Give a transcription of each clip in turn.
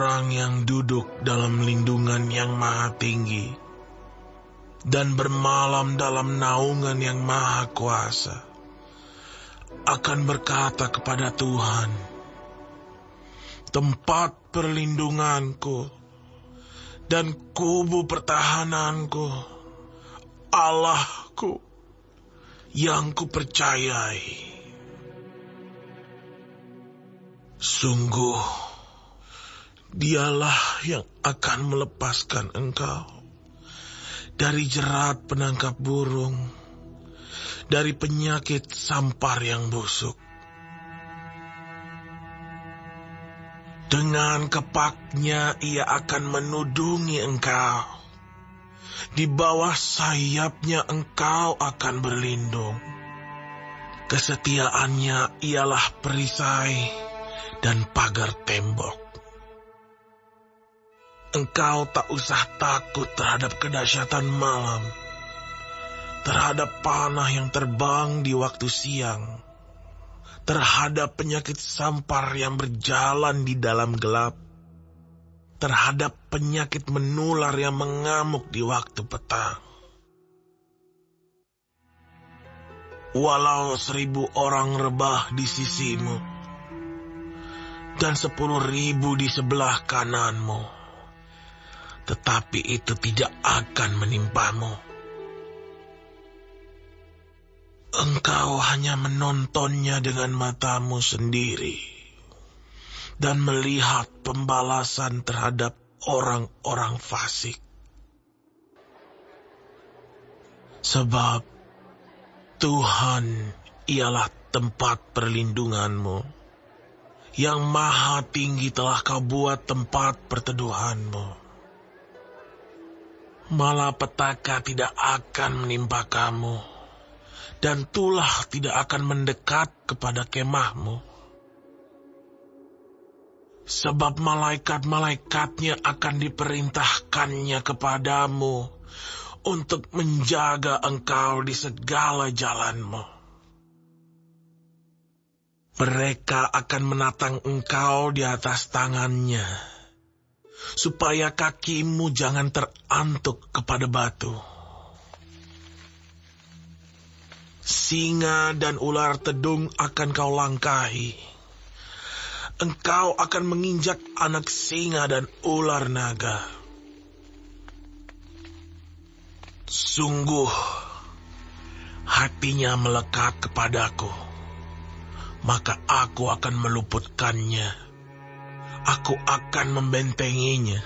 Orang yang duduk dalam lindungan yang maha tinggi dan bermalam dalam naungan yang maha kuasa akan berkata kepada Tuhan, tempat perlindunganku dan kubu pertahananku, Allahku yang kupercayai. Sungguh, dialah yang akan melepaskan engkau dari jerat penangkap burung, dari penyakit sampar yang busuk. Dengan kepaknya ia akan menudungi engkau. Di bawah sayapnya engkau akan berlindung. Kesetiaannya ialah perisai dan pagar tembok. Engkau tak usah takut terhadap kedahsyatan malam, terhadap panah yang terbang di waktu siang, terhadap penyakit sampar yang berjalan di dalam gelap, terhadap penyakit menular yang mengamuk di waktu petang. Walau seribu orang rebah di sisimu, dan sepuluh ribu di sebelah kananmu. Tetapi itu tidak akan menimpamu. Engkau hanya menontonnya dengan matamu sendiri dan melihat pembalasan terhadap orang-orang fasik. Sebab Tuhan ialah tempat perlindunganmu yang maha tinggi telah kau buat tempat perteduhanmu. Malapetaka tidak akan menimpa kamu, dan tulah tidak akan mendekat kepada kemahmu. Sebab malaikat-malaikatnya akan diperintahkannya kepadamu untuk menjaga engkau di segala jalanmu. Mereka akan menatang engkau di atas tangannya, supaya kakimu jangan terantuk kepada batu. Singa dan ular tedung akan kau langkahi. Engkau akan menginjak anak singa dan ular naga. Sungguh, hatinya melekat kepadaku maka aku akan meluputkannya. Aku akan membentenginya,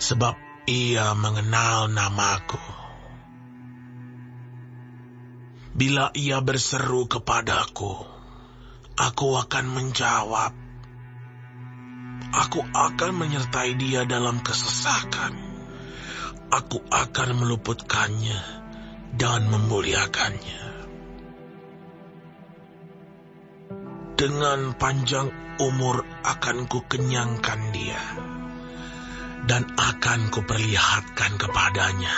sebab ia mengenal namaku. Bila ia berseru kepadaku, aku akan menjawab. Aku akan menyertai dia dalam kesesakan. Aku akan meluputkannya dan memuliakannya. Dengan panjang umur akan ku kenyangkan dia dan akan kuperlihatkan kepadanya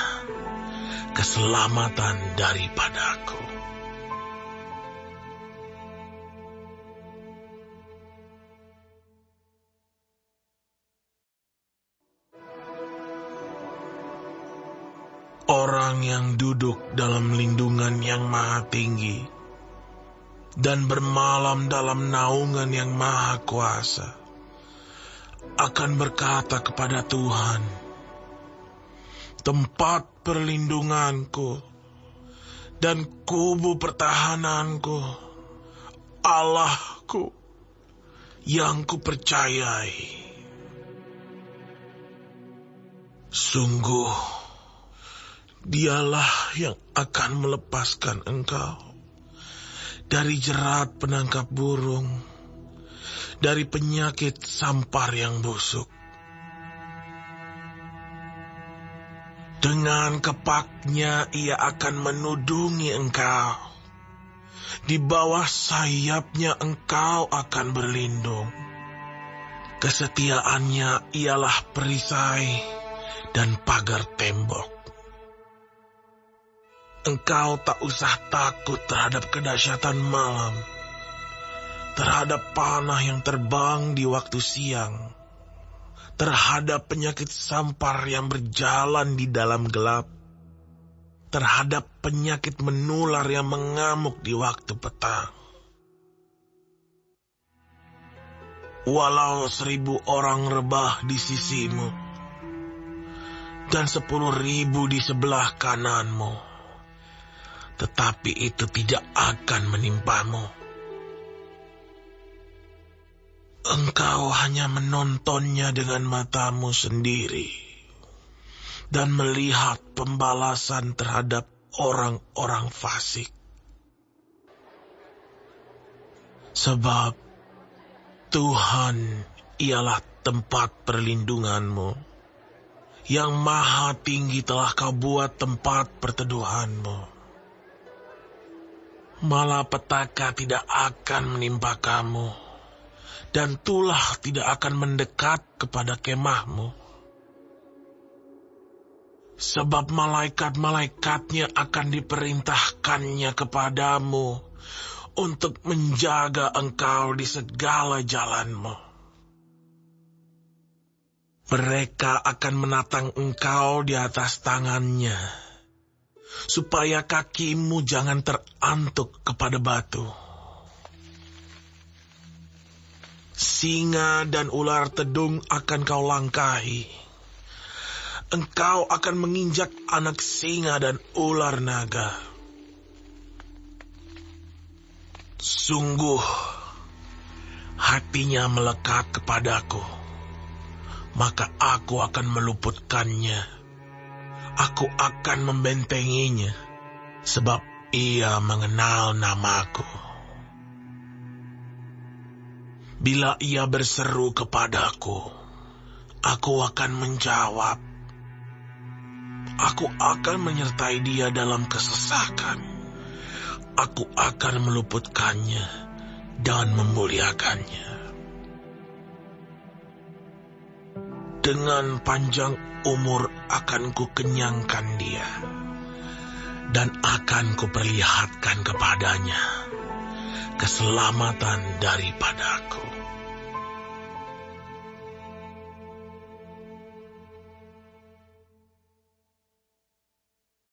keselamatan daripadaku. Orang yang duduk dalam lindungan yang maha tinggi, dan bermalam dalam naungan yang maha kuasa, akan berkata kepada Tuhan, tempat perlindunganku dan kubu pertahananku, Allahku yang kupercayai. Sungguh, dialah yang akan melepaskan engkau dari jerat penangkap burung, dari penyakit sampar yang busuk. Dengan kepaknya ia akan menudungi engkau. Di bawah sayapnya engkau akan berlindung. Kesetiaannya ialah perisai dan pagar tembok. Engkau tak usah takut terhadap kedahsyatan malam, terhadap panah yang terbang di waktu siang, terhadap penyakit sampar yang berjalan di dalam gelap, terhadap penyakit menular yang mengamuk di waktu petang. Walau seribu orang rebah di sisimu, dan sepuluh ribu di sebelah kananmu, tetapi itu tidak akan menimpamu Engkau hanya menontonnya dengan matamu sendiri dan melihat pembalasan terhadap orang-orang fasik. Sebab Tuhan ialah tempat perlindunganmu. Yang maha tinggi telah kau buat tempat perteduhanmu. Malapetaka tidak akan menimpa kamu dan tulah tidak akan mendekat kepada kemahmu. Sebab malaikat-malaikatnya akan diperintahkannya kepadamu untuk menjaga engkau di segala jalanmu. Mereka akan menatang engkau di atas tangannya, supaya kakimu jangan terantuk kepada batu. singa dan ular tedung akan kau langkahi. Engkau akan menginjak anak singa dan ular naga. Sungguh, hatinya melekat kepadaku, maka aku akan meluputkannya. Aku akan membentenginya, sebab ia mengenal namaku. Bila ia berseru kepadaku, aku akan menjawab. Aku akan menyertai dia dalam kesesakan. Aku akan meluputkannya dan memuliakannya. Dengan panjang umur akan ku kenyangkan dia dan akan kuperlihatkan kepadanya keselamatan daripadaku.